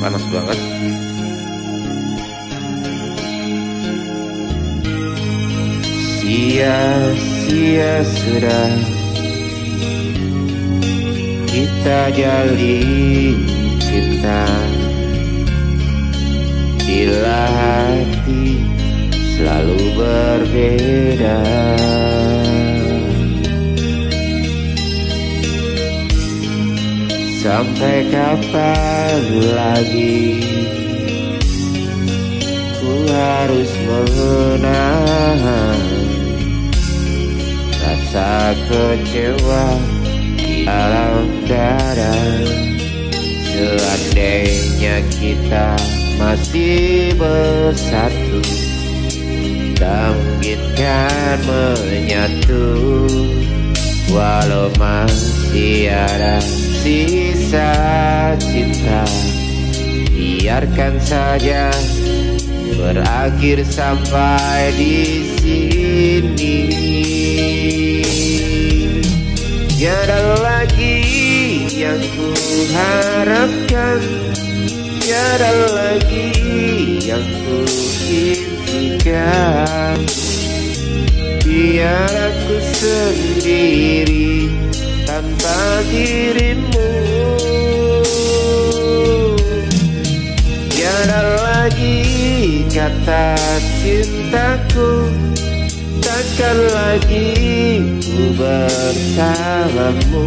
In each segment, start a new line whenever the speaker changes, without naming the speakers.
panas banget.
Sia-sia sudah kita jalin cinta. Bila hati selalu berbeda Sampai kapan lagi Ku harus menahan Rasa kecewa di dalam dada Seandainya kita masih bersatu Tak mungkin kan menyatu Walau masih ada sisa cinta Biarkan saja berakhir sampai di sini. Tiada lagi yang ku harapkan Tiada lagi yang ku impikan Biar aku sendiri tanpa dirimu. Tiada lagi kata cintaku Takkan lagi ku bersamamu.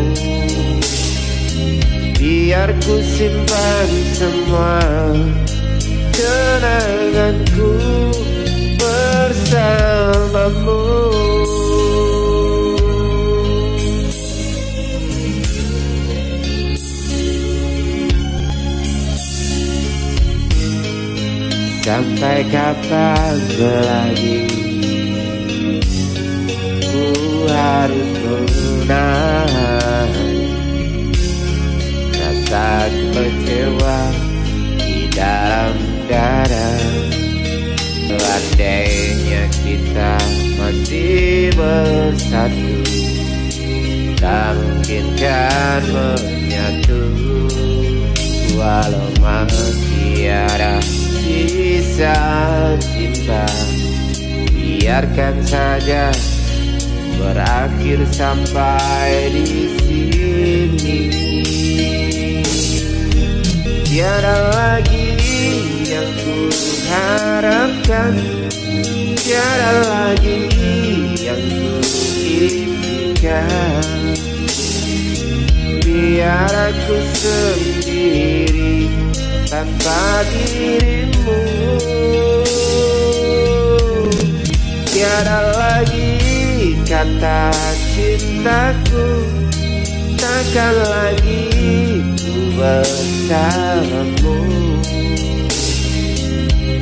Biar ku simpan semua Sampai kapan lagi Biarkan saja berakhir sampai di sini. Tiada lagi yang ku harapkan Tiada lagi yang ku impikan Biar aku sendiri tanpa dirimu Tiada lagi kata cintaku. Takkan lagi ku bersamamu.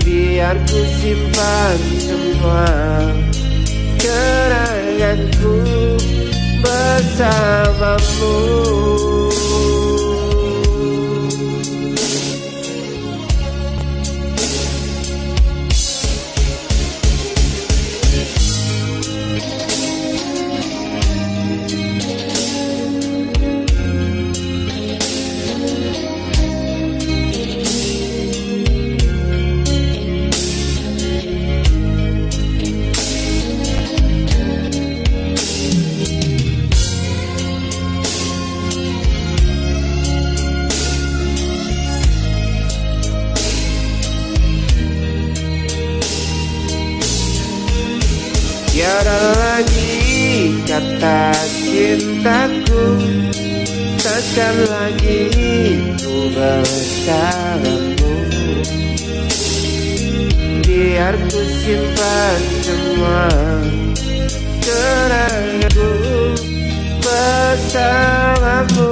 Biar ku simpan semua kenanganku bersamamu lagi kata cintaku. Takkan lagi ku bersamamu. Biar ku simpan semua kenanganku bersamamu.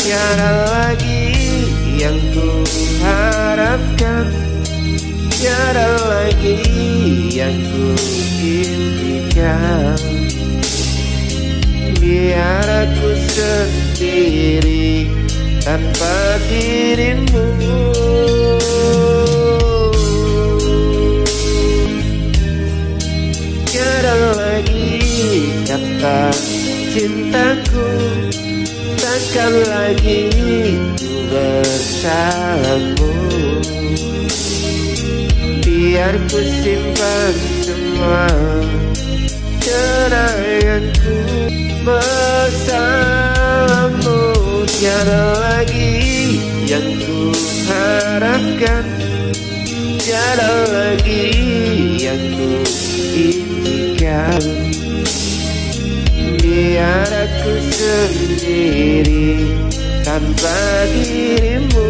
Tiada lagi yang ku harapkan. Tiada lagi yang ku Biar aku sendiri tanpa dirimu. Tiada lagi kata cintaku Takkan lagi kesalahanmu Biar ku simpan semua kenanganku Bersamamu tiada lagi yang ku harapkan. Tiada lagi yang ku impikan Biar aku sendiri tanpa dirimu